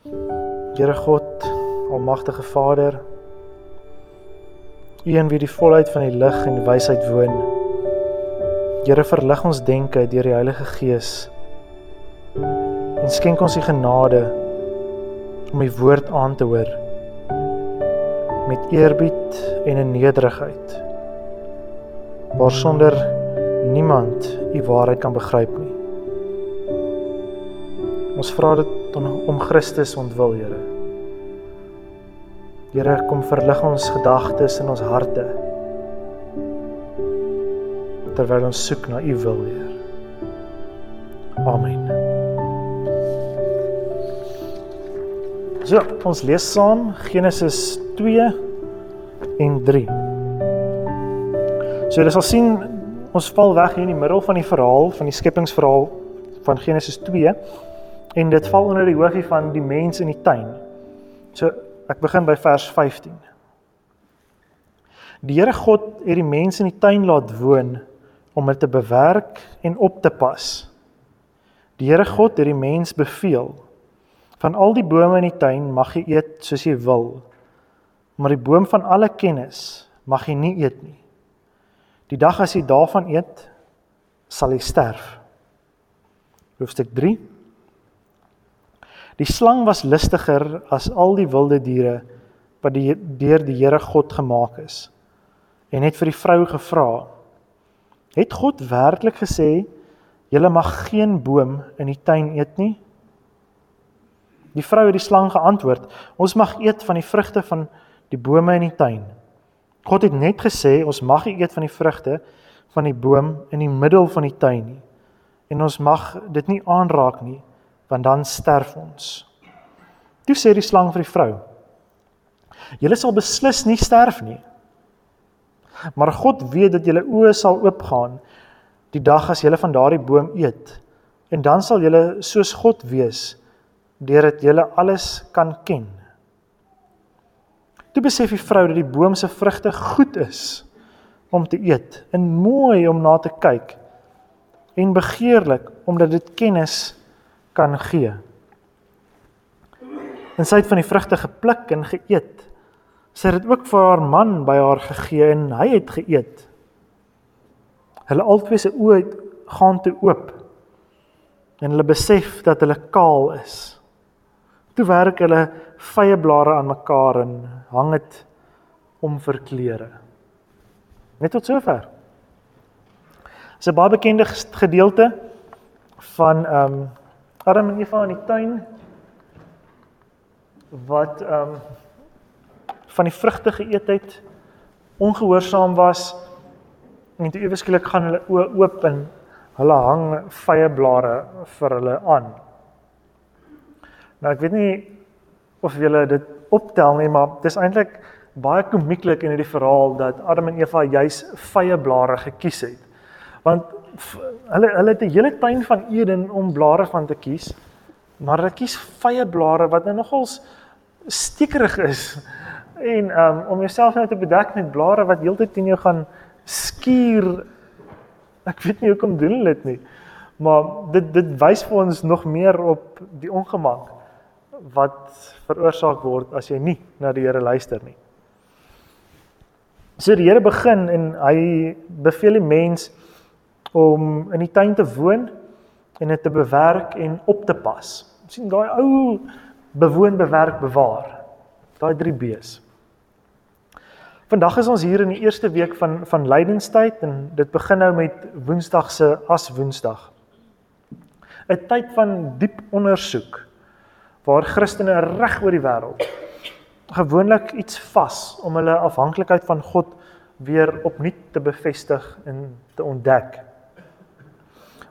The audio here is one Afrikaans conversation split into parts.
Here God, almagtige Vader, U een wie die volheid van die lig en wysheid woon. Here verlig ons denke deur die Heilige Gees. En skenk ons die genade om U woord aan te hoor met eerbied en in nederigheid. Waar sonder niemand U waarheid kan begryp nie. Ons vra dit om Christus ontwil, Here. Here, kom verlig ons gedagtes in ons harte. Terwyl ons soek na U wil, Heer. Amen. So, ons lees saam Genesis 2 en 3. So, jy sal sien ons val weg hier in die middel van die verhaal van die skepingsverhaal van Genesis 2 en dit val onder die hoogie van die mens in die tuin. So ek begin by vers 15. Die Here God het die mens in die tuin laat woon om dit te bewerk en op te pas. Die Here God het die mens beveel: Van al die bome in die tuin mag jy eet soos jy wil, maar die boom van alle kennis mag jy nie eet nie. Die dag as jy daarvan eet, sal jy sterf. Hoofstuk 3 Die slang was listiger as al die wilde diere wat die deur die Here God gemaak is. En het vir die vrou gevra: "Het God werklik gesê julle mag geen boom in die tuin eet nie?" Die vrou het die slang geantwoord: "Ons mag eet van die vrugte van die bome in die tuin. God het net gesê ons mag nie eet van die vrugte van die boom in die middel van die tuin nie. En ons mag dit nie aanraak nie." Want dan sterf ons. Toe sê die slang vir die vrou: Julle sal beslis nie sterf nie. Maar God weet dat julle oë sal oopgaan die dag as julle van daardie boom eet en dan sal julle soos God wees deurdat julle alles kan ken. Toe besef die vrou dat die boom se vrugte goed is om te eet en mooi om na te kyk en begeerlik omdat dit kennis kan gee. En sy het van die vrugte gepluk en geëet. Sy het dit ook vir haar man by haar gegee en hy het geëet. Hulle albei se oë gaan toe oop. En hulle besef dat hulle kaal is. Toe werk hulle vye blare aan mekaar en hang dit om vir klere. Net tot sover. Dis 'n baie bekende gedeelte van ehm um, Adam en Eva in die tuin wat ehm um, van die vrugte geëet het, ongehoorsaam was en toe eweskielik gaan hulle oë oop en hulle hang vye blare vir hulle aan. Nou ek weet nie of julle dit optel nie, maar dis eintlik baie komieklik in hierdie verhaal dat Adam en Eva juis vye blare gekies het. Want hulle hulle het 'n hele tuin van Eden om blare van te kies. Maar hulle kies vye blare wat nou nogals stekerig is. En um om jouself nou te bedek met blare wat heeltyd teen jou gaan skuur. Ek weet nie hoekom doen hulle dit nie. Maar dit dit wys vir ons nog meer op die ongemak wat veroorsaak word as jy nie na die Here luister nie. So die Here begin en hy beveel die mens om in die tuin te woon en dit te bewerk en op te pas. sien daai ou bewoon, bewerk, bewaar. Daai 3 B's. Vandag is ons hier in die eerste week van van lydenstyd en dit begin nou met Woensdag se as Woensdag. 'n Tyd van diep ondersoek waar Christene reg oor die wêreld gewoonlik iets vas om hulle afhanklikheid van God weer opnuut te bevestig en te ontdek.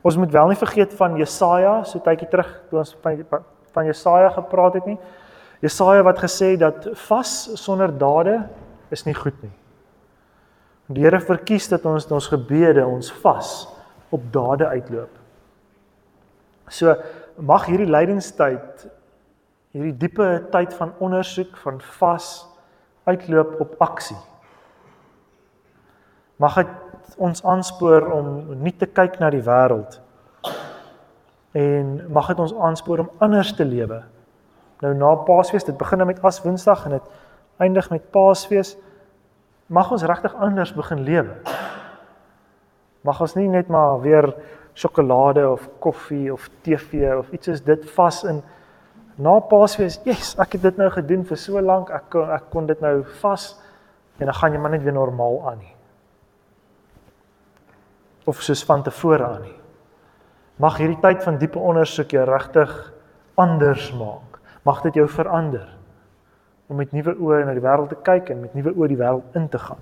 Ons moet wel nie vergeet van Jesaja, so tydjie terug toe ons van van Jesaja gepraat het nie. Jesaja wat gesê dat vas sonder dade is nie goed nie. Die Here verkies dat ons ons gebede ons vas op dade uitloop. So mag hierdie lydenstyd hierdie diepe tyd van ondersoek van vas uitloop op aksie. Mag dit ons aanspoor om nie te kyk na die wêreld en mag dit ons aanspoor om anders te lewe nou na Paasfees, dit begin met as Woensdag en dit eindig met Paasfees. Mag ons regtig anders begin lewe. Mag ons nie net maar weer sjokolade of koffie of TV of iets soos dit vas in na Paasfees. Yes, ek het dit nou gedoen vir so lank. Ek kon ek kon dit nou vas en dan gaan jy maar net weer normaal aan nie. Of soos van tevore aan nie. Mag hierdie tyd van diepe ondersoek jou regtig anders maak. Mag dit jou verander om met nuwe oë na die wêreld te kyk en met nuwe oë die wêreld in te gaan.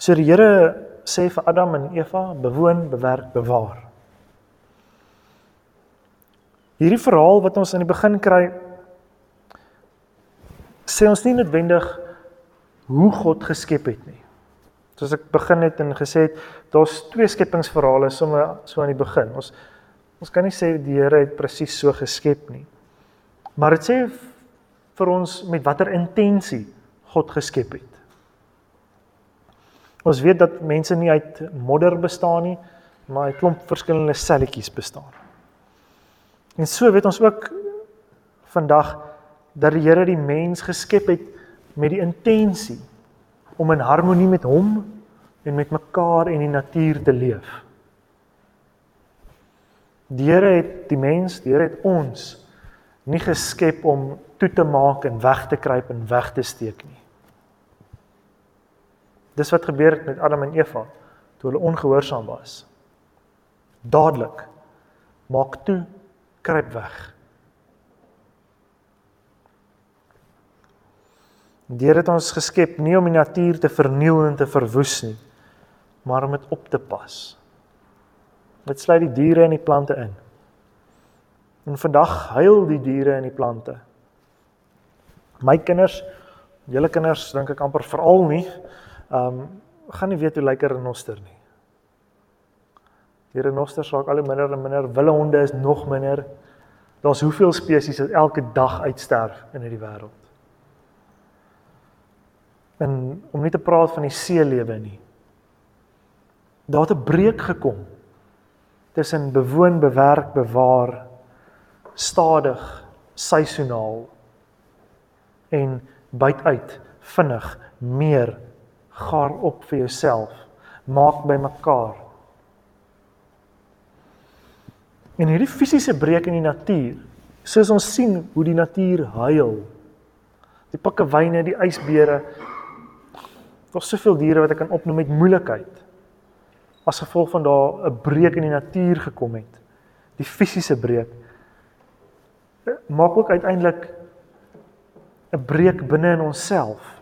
So die Here sê vir Adam en Eva: "Bewoon, bewerk, bewaar." Hierdie verhaal wat ons aan die begin kry sê ons nie noodwendig hoe God geskep het nie. Soos ek begin het en gesê het, daar's twee skepingsverhale sommer so aan die begin. Ons ons kan nie sê die Here het presies so geskep nie. Maar dit sê vir ons met watter intensie God geskep het. Ons weet dat mense nie uit modder bestaan nie, maar uit klomp verskillende selletjies bestaan. En so weet ons ook vandag dat die Here die mens geskep het met die intensie om in harmonie met hom en met mekaar en die natuur te leef. Die Here het die mens, die Here het ons nie geskep om toe te maak en weg te kruip en weg te steek nie. Dis wat gebeur het met Adam en Eva toe hulle ongehoorsaam was. Dadelik maak toe, kruip weg. Here het ons geskep nie om die natuur te verniel en te verwoes nie, maar om dit op te pas. Dit sluit die diere en die plante in. En vandag huil die diere en die plante. My kinders, julle kinders dink ek amper veral nie, ehm um, gaan nie weet hoe lyk 'n renoster nie. Die renosters raak al hoe minder en minder, wille honde is nog minder. Daar's hoeveel spesies wat elke dag uitsterf in hierdie wêreld in om nie te praat van die seelewe nie. Daar het 'n breek gekom tussen bewoon, bewerk, bewaar, stadig, seisoonaal en byt uit, vinnig, meer gaar op vir jouself, maak by mekaar. En hierdie fisiese breek in die natuur, soos ons sien hoe die natuur huil. Die pikkewyne, die ysbere, Daar's soveel diere wat ek kan opnoem met moeilikheid as gevolg van daar 'n breek in die natuur gekom het. Die fisiese breek maak ook uiteindelik 'n breek binne in onsself.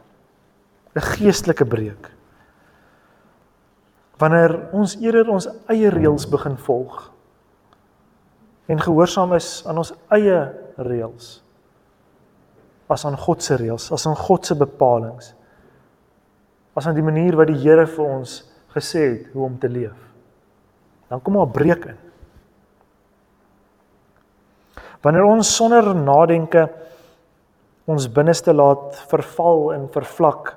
'n Geestelike breek. Wanneer ons eerder ons eie reëls begin volg en gehoorsaam is aan ons eie reëls as aan God se reëls, as aan God se bepalinge as aan die manier wat die Here vir ons gesê het hoe om te leef. Dan kom 'n breek in. Wanneer ons sonder nadenke ons binneste laat verval en vervlak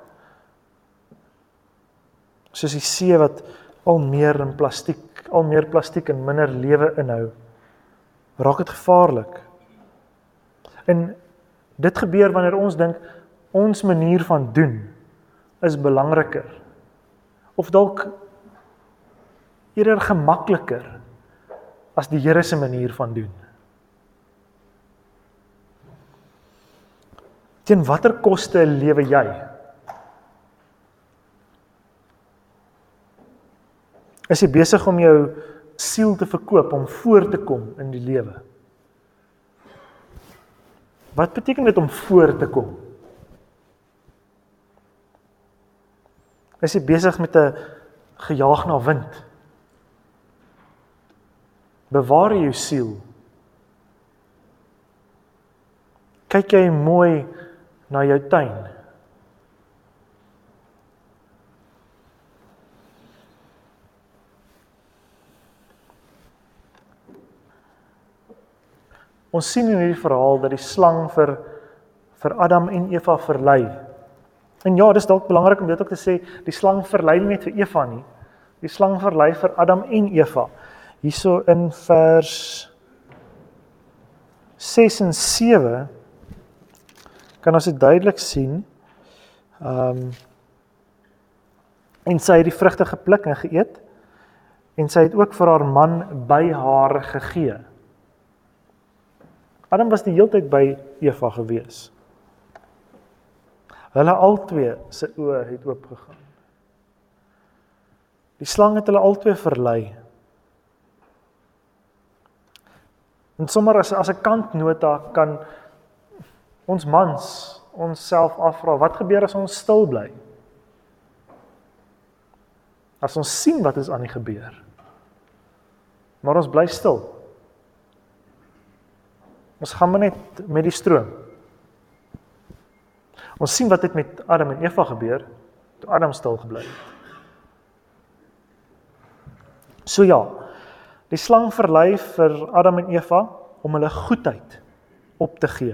soos die see wat al meer in plastiek, al meer plastiek en minder lewe inhou, raak dit gevaarlik. En dit gebeur wanneer ons dink ons manier van doen is belangriker of dalk eerder gemakliker as die Here se manier van doen. Teen watter koste lewe jy? Is jy besig om jou siel te verkoop om voor te kom in die lewe? Wat beteken dit om voor te kom? Is jy besig met 'n gejaag na wind? Bewaar jou siel. Kyk jy mooi na jou tuin. Ons sien in hierdie verhaal dat die slang vir vir Adam en Eva verlei En ja, dis dalk belangrik om dit ook te sê, die slang verlei net vir Eva nie. Die slang verlei vir Adam en Eva. Hierso in vers 6 en 7 kan ons dit duidelik sien. Ehm um, en sy het die vrugte gepluk en geëet en sy het ook vir haar man by haar gegee. Adam was die hele tyd by Eva gewees. Hulle albei se oë het oopgegaan. Die slang het hulle albei verlei. En sommer as as 'n kantnota kan ons mans onsself afvra, wat gebeur as ons stil bly? As ons sien wat is aan die gebeur. Maar ons bly stil. Ons gaan maar net met die stroom. Ons sien wat het met Adam en Eva gebeur toe Adam stil gebly het. So ja, die slang verlei vir Adam en Eva om hulle goedheid op te gee.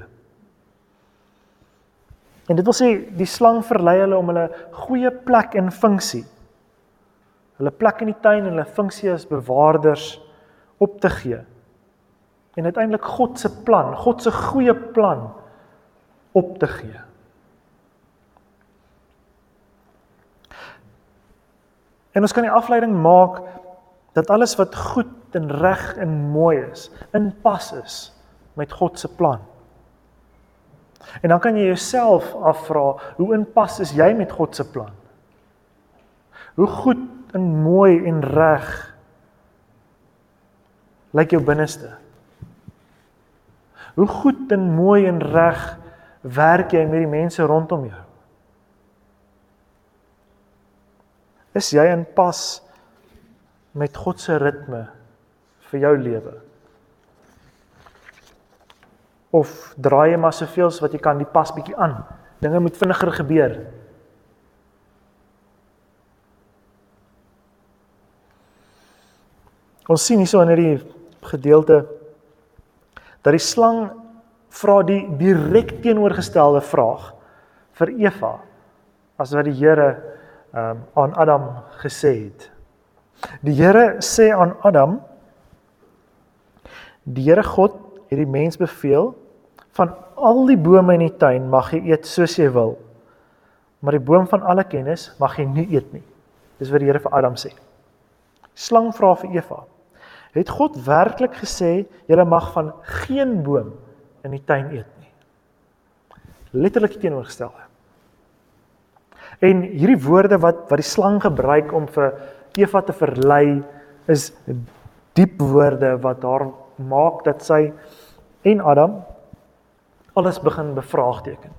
En dit wil sê die slang verlei hulle om hulle goeie plek en funksie hulle plek in die tuin en hulle funksie as bewaarders op te gee. En uiteindelik God se plan, God se goeie plan op te gee. En ons kan die afleiding maak dat alles wat goed en reg en mooi is, in pas is met God se plan. En dan kan jy jouself afvra, hoe in pas is jy met God se plan? Hoe goed en mooi en reg lyk jou binneste? Hoe goed en mooi en reg werk jy met die mense rondom jou? Is jy in pas met God se ritme vir jou lewe? Of draai jy maar soveel as wat jy kan die pas bietjie aan? Dinge moet vinniger gebeur. Ons sien hierso in hierdie gedeelte dat die slang vra die direk teenoorgestelde vraag vir Eva as wat die Here um, aan Adam gesê het. Die Here sê aan Adam Die Here God het die mens beveel van al die bome in die tuin mag jy eet soos jy wil. Maar die boom van alle kennis mag jy nie eet nie. Dis wat die Here vir Adam sê. Slang vra vir Eva: Het God werklik gesê jy mag van geen boom in die tuin eet nie? Letterlik teenoorgestelde. En hierdie woorde wat wat die slang gebruik om vir Eva te verlei is diep woorde wat haar maak dat sy en Adam alles begin bevraagteken.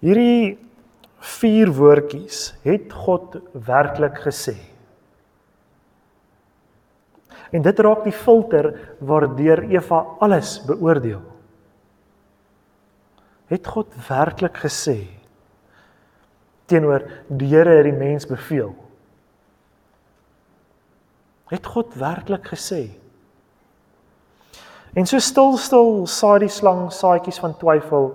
Hierdie vier woordjies het God werklik gesê. En dit raak die filter waardeur Eva alles beoordeel. Het God werklik gesê teenoor die Here het die mens beveel? Het God werklik gesê? En so stil stil saai die slang saaitjies van twyfel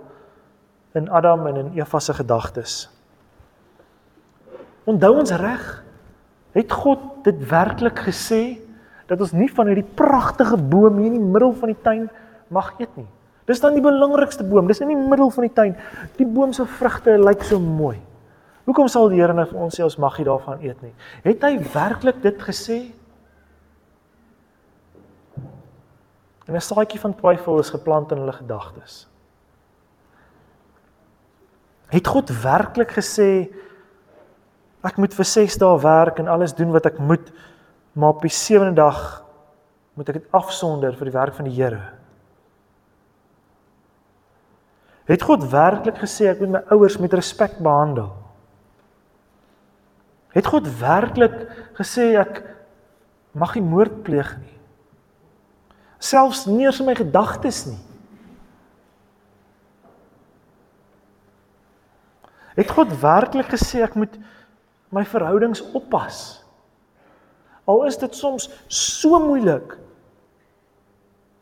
in Adam en in Eva se gedagtes. Onthou ons reg? Het God dit werklik gesê dat ons nie van hierdie pragtige boom hier in die middel van die tuin mag eet nie? Dis dan die belangrikste boom, dis in die middel van die tuin. Die boom se vrugte lyk so mooi. Hoekom sal die Here nou vir ons sê ons mag nie daarvan eet nie? Het hy werklik dit gesê? En 'n saadjie van twyfel is geplant in hulle gedagtes. Het God werklik gesê ek moet vir 6 dae werk en alles doen wat ek moet, maar op die 7de dag moet ek dit afsonder vir die werk van die Here? Het God werklik gesê ek moet my ouers met respek behandel? Het God werklik gesê ek mag nie moord pleeg nie? selfs nie eens in my gedagtes nie. Het God werklik gesê ek moet my verhoudings oppas? Al is dit soms so moeilik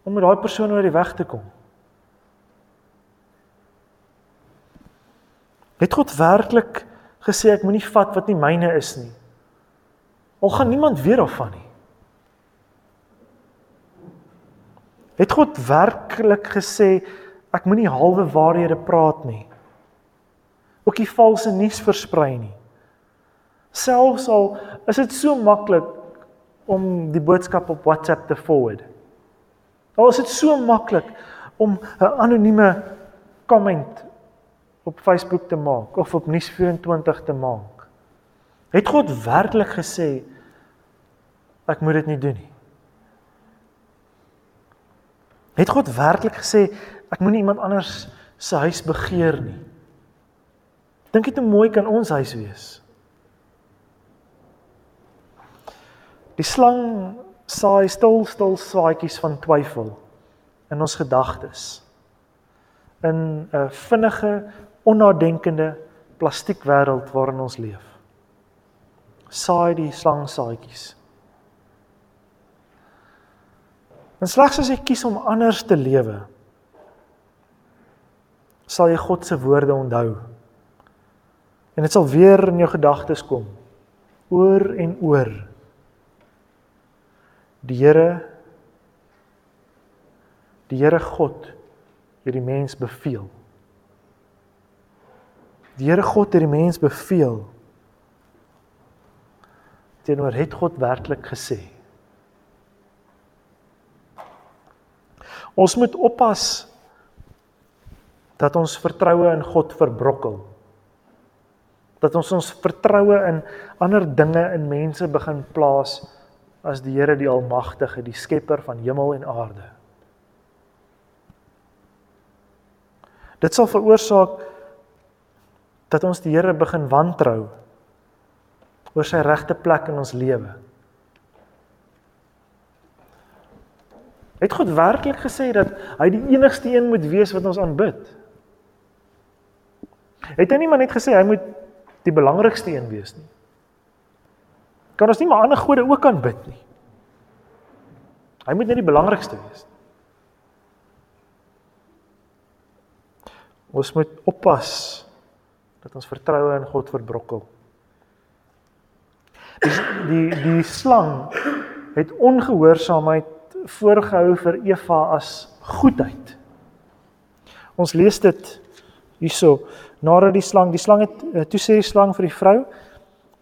om met daai persoon oor die weg te kom. Het God werklik gesê ek moenie vat wat nie myne is nie? Al gaan niemand weer daarvan nie. Het God werklik gesê ek moenie halwe waarhede praat nie? Ook nie valse nuus versprei nie. Selfs al is dit so maklik om die boodskap op WhatsApp te forward. Al is dit so maklik om 'n anonieme comment op Facebook te maak of op Nuus24 te maak. Het God werklik gesê ek moet dit nie doen nie? Het God werklik gesê ek moenie iemand anders se huis begeer nie? Dink dit hoe mooi kan ons huis wees? Die slang saai stil stil saaitjies van twyfel in ons gedagtes. In 'n vinnige, onnadenkende plastiekwêreld waarin ons leef. Saai die slang saaitjies. En slegs as jy kies om anders te lewe, sal jy God se woorde onthou. En dit sal weer in jou gedagtes kom oor en oor Die Here die Here God het die mens beveel. Die Here God het die mens beveel. Teenoor het God werklik gesê. Ons moet oppas dat ons vertroue in God verbrokkel. Dat ons ons vertroue in ander dinge in mense begin plaas as die Here die almagtige, die skepper van hemel en aarde. Dit sal veroorsaak dat ons die Here begin wantrou oor sy regte plek in ons lewe. Het God werklik gesê dat hy die enigste een moet wees wat ons aanbid? Het hy nie maar net gesê hy moet die belangrikste een wees nie? kan ons nie maar ander gode ook aanbid nie. Hy moet net die belangrikste wees. Ons moet oppas dat ons vertroue in God verbrokkel. Die die die slang het ongehoorsaamheid voorgehou vir Eva as goedheid. Ons lees dit hierso nadat die slang die slang het eh, toe sê die slang vir die vrou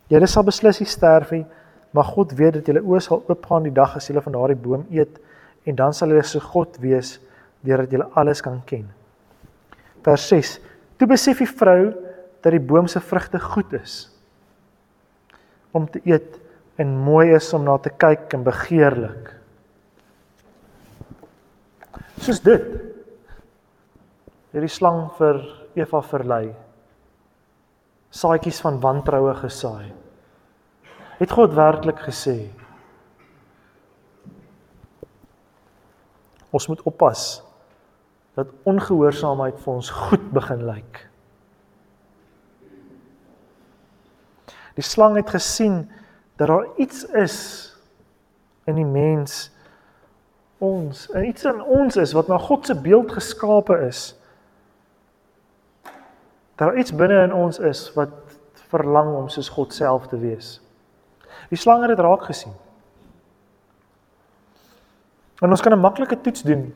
Julle sal beslis nie sterf nie, maar God weet dat julle oë sal oopgaan die dag as julle van daardie boom eet en dan sal julle so God wees deurdat julle alles kan ken. Vers 6. Toe besef die vrou dat die boom se vrugte goed is om te eet en mooi is om na te kyk en begeerlik. Soos dit. Hierdie slang vir Eva verlei saadjies van wantroue gesaai. Het God werklik gesê? Ons moet oppas dat ongehoorsaamheid vir ons goed begin lyk. Die slang het gesien dat daar iets is in die mens ons, iets in ons is wat na God se beeld geskape is dat daar iets binne in ons is wat verlang om soos God self te wees. Die slang het dit raak gesien. En ons kan 'n maklike toets doen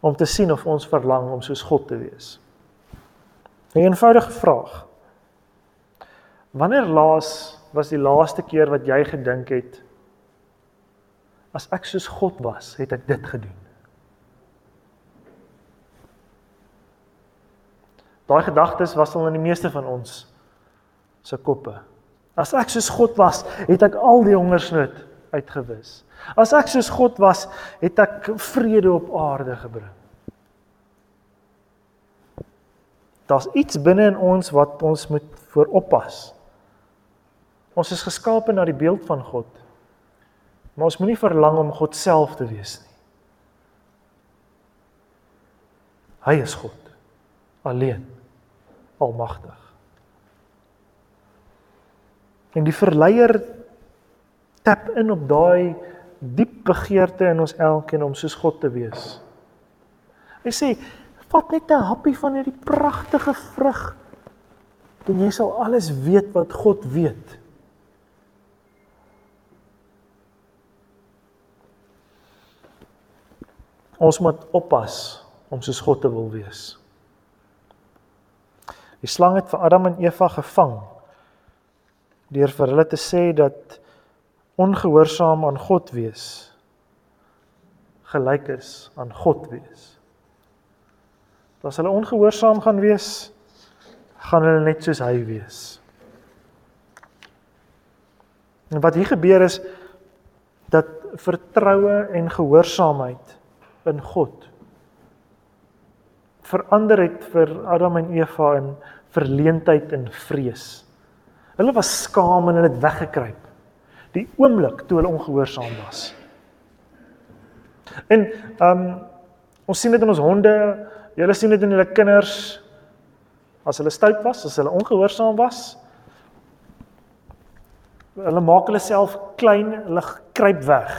om te sien of ons verlang om soos God te wees. 'n Eenvoudige vraag. Wanneer laas was die laaste keer wat jy gedink het as ek soos God was, het ek dit gedoen? Daai gedagtes was al in die meeste van ons se koppe. As ek soos God was, het ek al die hongersnood uitgewis. As ek soos God was, het ek vrede op aarde gebring. Daar's iets binne in ons wat ons moet vooroppas. Ons is geskape na die beeld van God. Maar ons moenie verlang om God self te wees nie. Hy is God alleen almagtig. En die verleier tap in op daai diep begeerte in ons elkeen om soos God te wees. Hy sê, vat net 'n happie van hierdie pragtige vrug en jy sal alles weet wat God weet. Ons moet oppas om soos God te wil wees. Die slang het vir Adam en Eva gevang deur vir hulle te sê dat ongehoorsaam aan God wees gelyk is aan God wees. As hulle ongehoorsaam gaan wees, gaan hulle net soos hy wees. En wat hier gebeur is dat vertroue en gehoorsaamheid in God verander het vir Adam en Eva in verleentheid en vrees. Hulle was skaam en hulle het weggekruip die oomblik toe hulle ongehoorsaam was. En ehm um, ons sien dit in ons honde, julle sien dit in julle kinders as hulle stout was, as hulle ongehoorsaam was. Hulle maak hulle self klein, hulle kruip weg.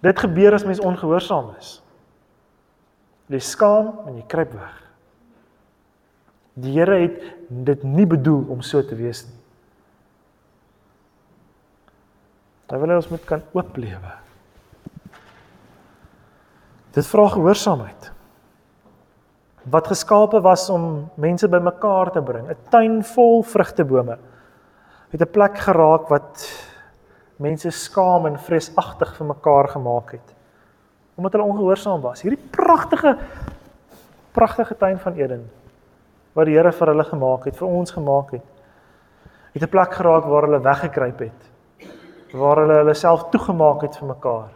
Dit gebeur as mens ongehoorsaam is. Jy skaam en jy kruip weg. Die Here het dit nie bedoel om so te wees nie. Hy wil hê ons moet kan oop lewe. Dit vra gehoorsaamheid. Wat geskape was om mense bymekaar te bring, 'n tuin vol vrugtebome. Het 'n plek geraak wat mense skaam en vreesagtig vir mekaar gemaak het. Omdat hulle ongehoorsaam was. Hierdie pragtige pragtige tuin van Eden wat die Here vir hulle gemaak het, vir ons gemaak het. Het 'n plek geraak waar hulle weggekruip het waar hulle hulle self toegemaak het vir mekaar.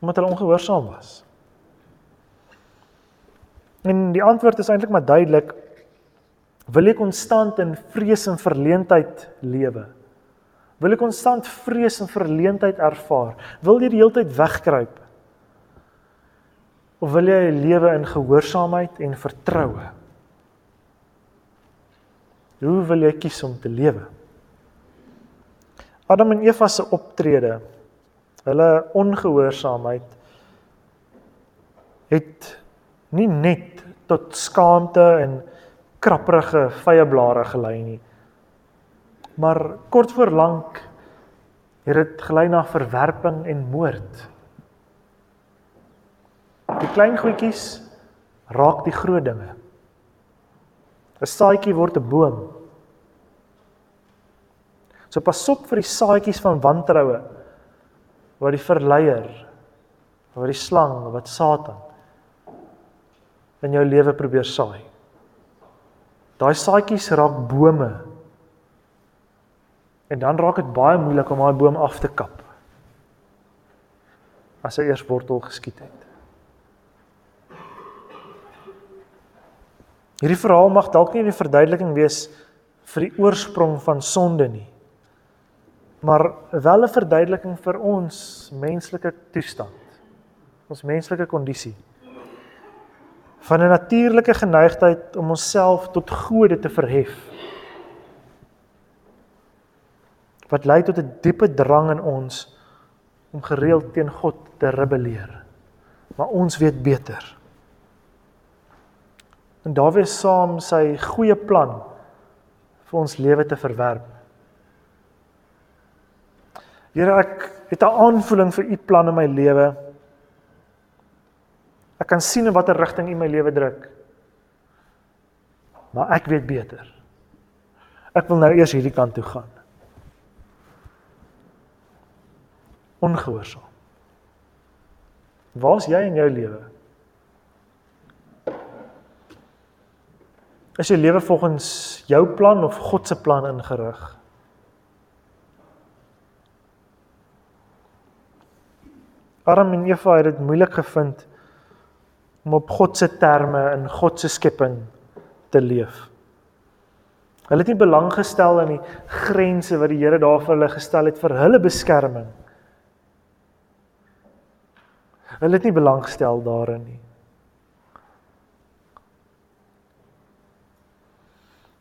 Omdat hulle ongehoorsaam was. En die antwoord is eintlik maar duidelik. Wil jy konstant in vrees en verleentheid lewe? Wil jy konstant vrees en verleentheid ervaar? Wil jy die hele tyd wegkruip? Of wil jy lewe in gehoorsaamheid en vertroue? Hoe wil jy kies om te lewe? Adam en Eva se optrede, hulle ongehoorsaamheid het nie net tot skaamte en krapprige vyeblare gelei nie. Maar kort voor lank het dit gelei na verwerping en moord. Die klein goedjies raak die groot dinge. 'n Saadjie word 'n boom. So pas op vir die saadjies van wantroue wat die verleier, wat die slang, wat Satan in jou lewe probeer saai. Daai saadjies raak bome. En dan raak dit baie moeilik om daai boom af te kap. As hy eers wortel geskiet het. Hierdie verhaal mag dalk nie 'n verduideliking wees vir die oorsprong van sonde nie maar wel 'n verduideliking vir ons menslike toestand. Ons menslike kondisie. Van 'n natuurlike geneigtheid om onsself tot gode te verhef. Wat lei tot 'n diepe drang in ons om gereeld teen God te rebelleer. Maar ons weet beter. En daar wees saam sy goeie plan vir ons lewe te verwerp. Here, ek het 'n aanvoeling vir u plan in my lewe. Ek kan sien in watter rigting u my lewe druk. Maar ek weet beter. Ek wil nou eers hierdie kant toe gaan. Ongehoorsaam. Waar's jy in jou lewe? Is jou lewe volgens jou plan of God se plan ingerig? Adam en Eva het dit moeilik gevind om op God se terme in God se skepping te leef. Hulle het nie belang gestel in die grense wat die Here daar vir hulle gestel het vir hulle beskerming. Hulle het nie belang gestel daarin nie.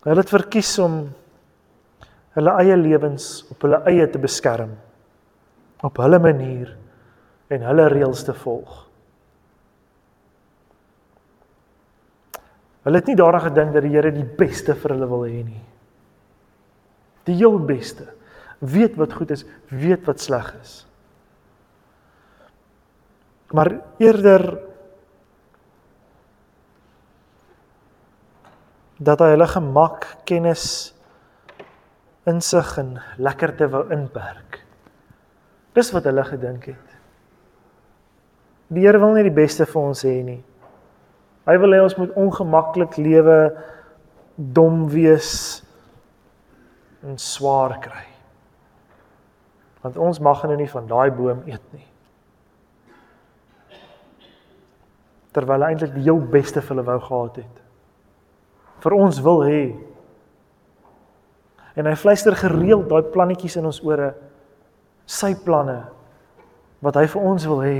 Hulle het verkies om hulle eie lewens op hulle eie te beskerm op hulle manier en hulle reëls te volg. Hulle het nie daaraan gedink dat die Here die beste vir hulle wil hê nie. Die heel beste. weet wat goed is, weet wat sleg is. Maar eerder dat hy hulle gemak, kennis, insig en lekkerte wou inperk. Dis wat hulle gedink het. Die Here wil nie die beste vir ons hê nie. Hy wil hê ons moet ongemaklik lewe, dom wees en swaar kry. Want ons mag nou nie van daai boom eet nie. Terwyl hy eintlik die heel beste vir hulle wou gehad het. Vir ons wil hê. En hy fluister gereeld daai plannetjies in ons ore, sy planne wat hy vir ons wil hê.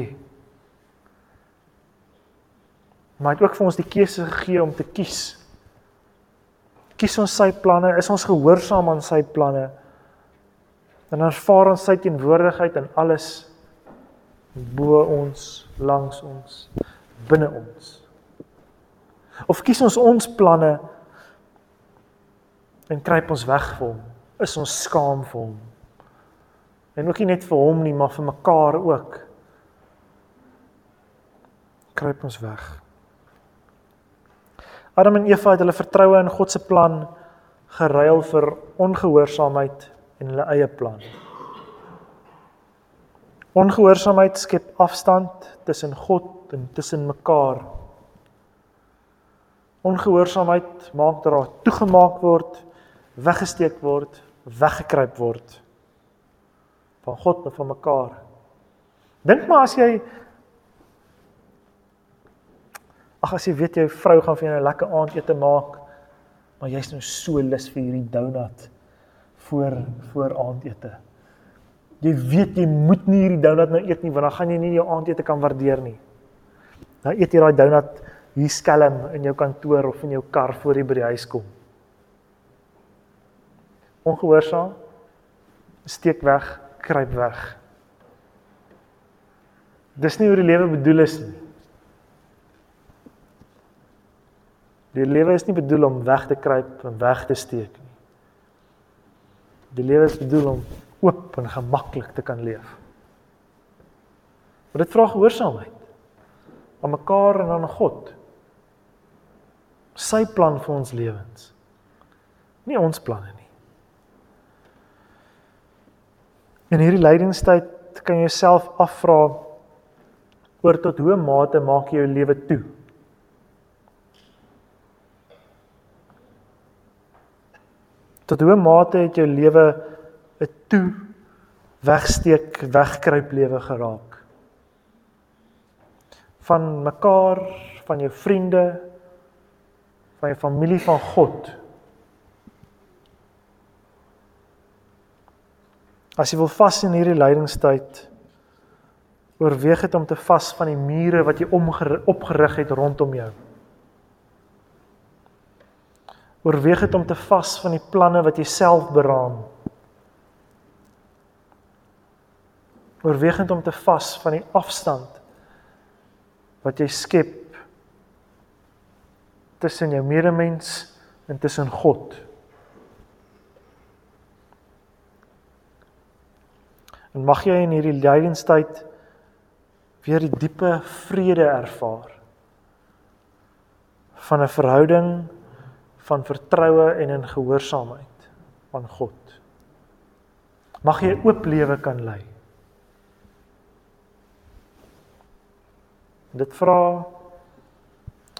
Maar hy het ook vir ons die keuse gegee om te kies. Kies ons sy planne, is ons gehoorsaam aan sy planne? Dan ervaar ons sy teenwoordigheid in alles bo ons, langs ons, binne ons. Of kies ons ons planne en kruip ons weg vir hom? Is ons skaam vir hom? En ook nie net vir hom nie, maar vir mekaar ook. Kruip ons weg. Adam en Eva het hulle vertroue in God se plan geruil vir ongehoorsaamheid en hulle eie plan. Ongehoorsaamheid skep afstand tussen God en tussen mekaar. Ongehoorsaamheid maak dat daar toegemaak word, weggesteek word, weggekruip word van God en van mekaar. Dink maar as jy Ag as jy weet jou vrou gaan vir jou 'n lekker aandete maak, maar jy's nou so lus vir hierdie donut voor voor aandete. Jy weet jy moet nie hierdie donut nou eet nie want dan gaan jy nie jou aandete kan waardeer nie. Nou eet jy daai donut hier skelm in jou kantoor of in jou kar voor jy by die huis kom. Ongehoorsaam steek weg, kruip weg. Dis nie hoe die lewe bedoel is nie. Die lewe is nie bedoel om weg te kruip en weg te steek nie. Die lewe is bedoel om oop en gemaklik te kan leef. Maar dit vra gehoorsaamheid aan mekaar en aan God. Sy plan vir ons lewens. Nie ons planne nie. In hierdie lydingstyd kan jy jouself afvra oor tot hoe mate maak jy jou lewe toe? Tot hoe mate het jou lewe 'n toe wegsteek, wegkruip lewe geraak? Van mekaar, van jou vriende, van jou familie van God. As jy wil vas in hierdie lydingstyd, oorweeg dit om te vas van die mure wat jy opgerig het rondom jou. Oorweeg dit om te vas van die planne wat jy self beraam. Oorweeg dit om te vas van die afstand wat jy skep tussen jou medemens en tussen God. En mag jy in hierdie lydenstyd weer die diepe vrede ervaar van 'n verhouding van vertroue en in gehoorsaamheid aan God. Mag jy oop lewe kan lei. Dit vra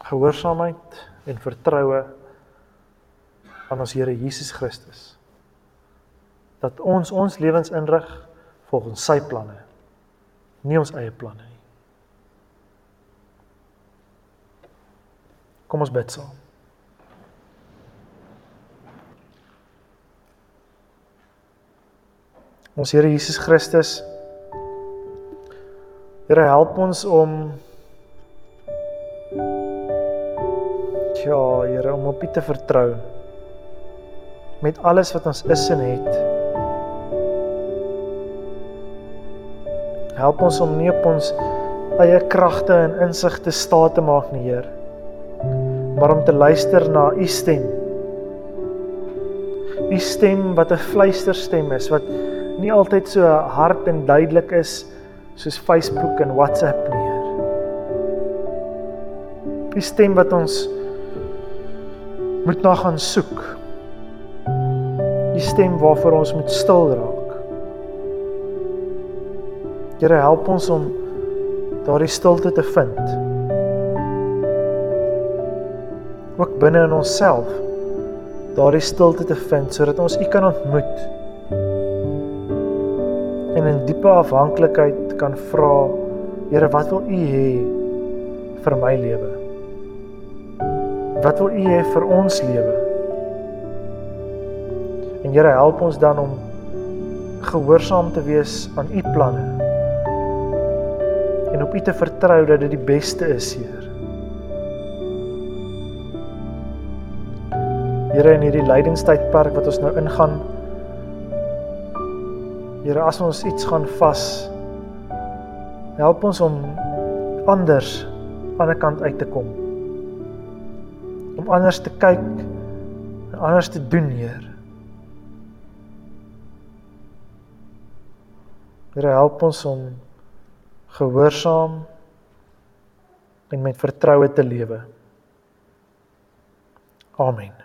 gehoorsaamheid en vertroue aan ons Here Jesus Christus. Dat ons ons lewens inrig volgens sy planne, nie ons eie planne nie. Kom ons bid saam. Ons Here Jesus Christus. Here help ons om Ja, Here, om op U te vertrou met alles wat ons is en het. Help ons om nie op ons eie kragte en insigte staat te maak nie, Heer, maar om te luister na U stem. U stem wat 'n fluisterstem is wat nie altyd so hard en duidelik is soos Facebook en WhatsApp nie. U stem wat ons moet na gaan soek. U stem waarvoor ons moet stil raak. Here help ons om daardie stilte te vind. Ook binne in onsself daardie stilte te vind sodat ons U kan ontmoet. En in diepe afhanklikheid kan vra, Here, wat wil U hê vir my lewe? Wat wil U hê vir ons lewe? En Here, help ons dan om gehoorsaam te wees aan U planne en op U te vertrou dat dit die beste is, Heer. Here in hierdie lydenstydperk wat ons nou ingaan. Here, as ons iets gaan vas, help ons om anders aan 'n kant uit te kom. Om anders te kyk en anders te doen, Heer. Here, help ons om gehoorsaam en met vertroue te lewe. Amen.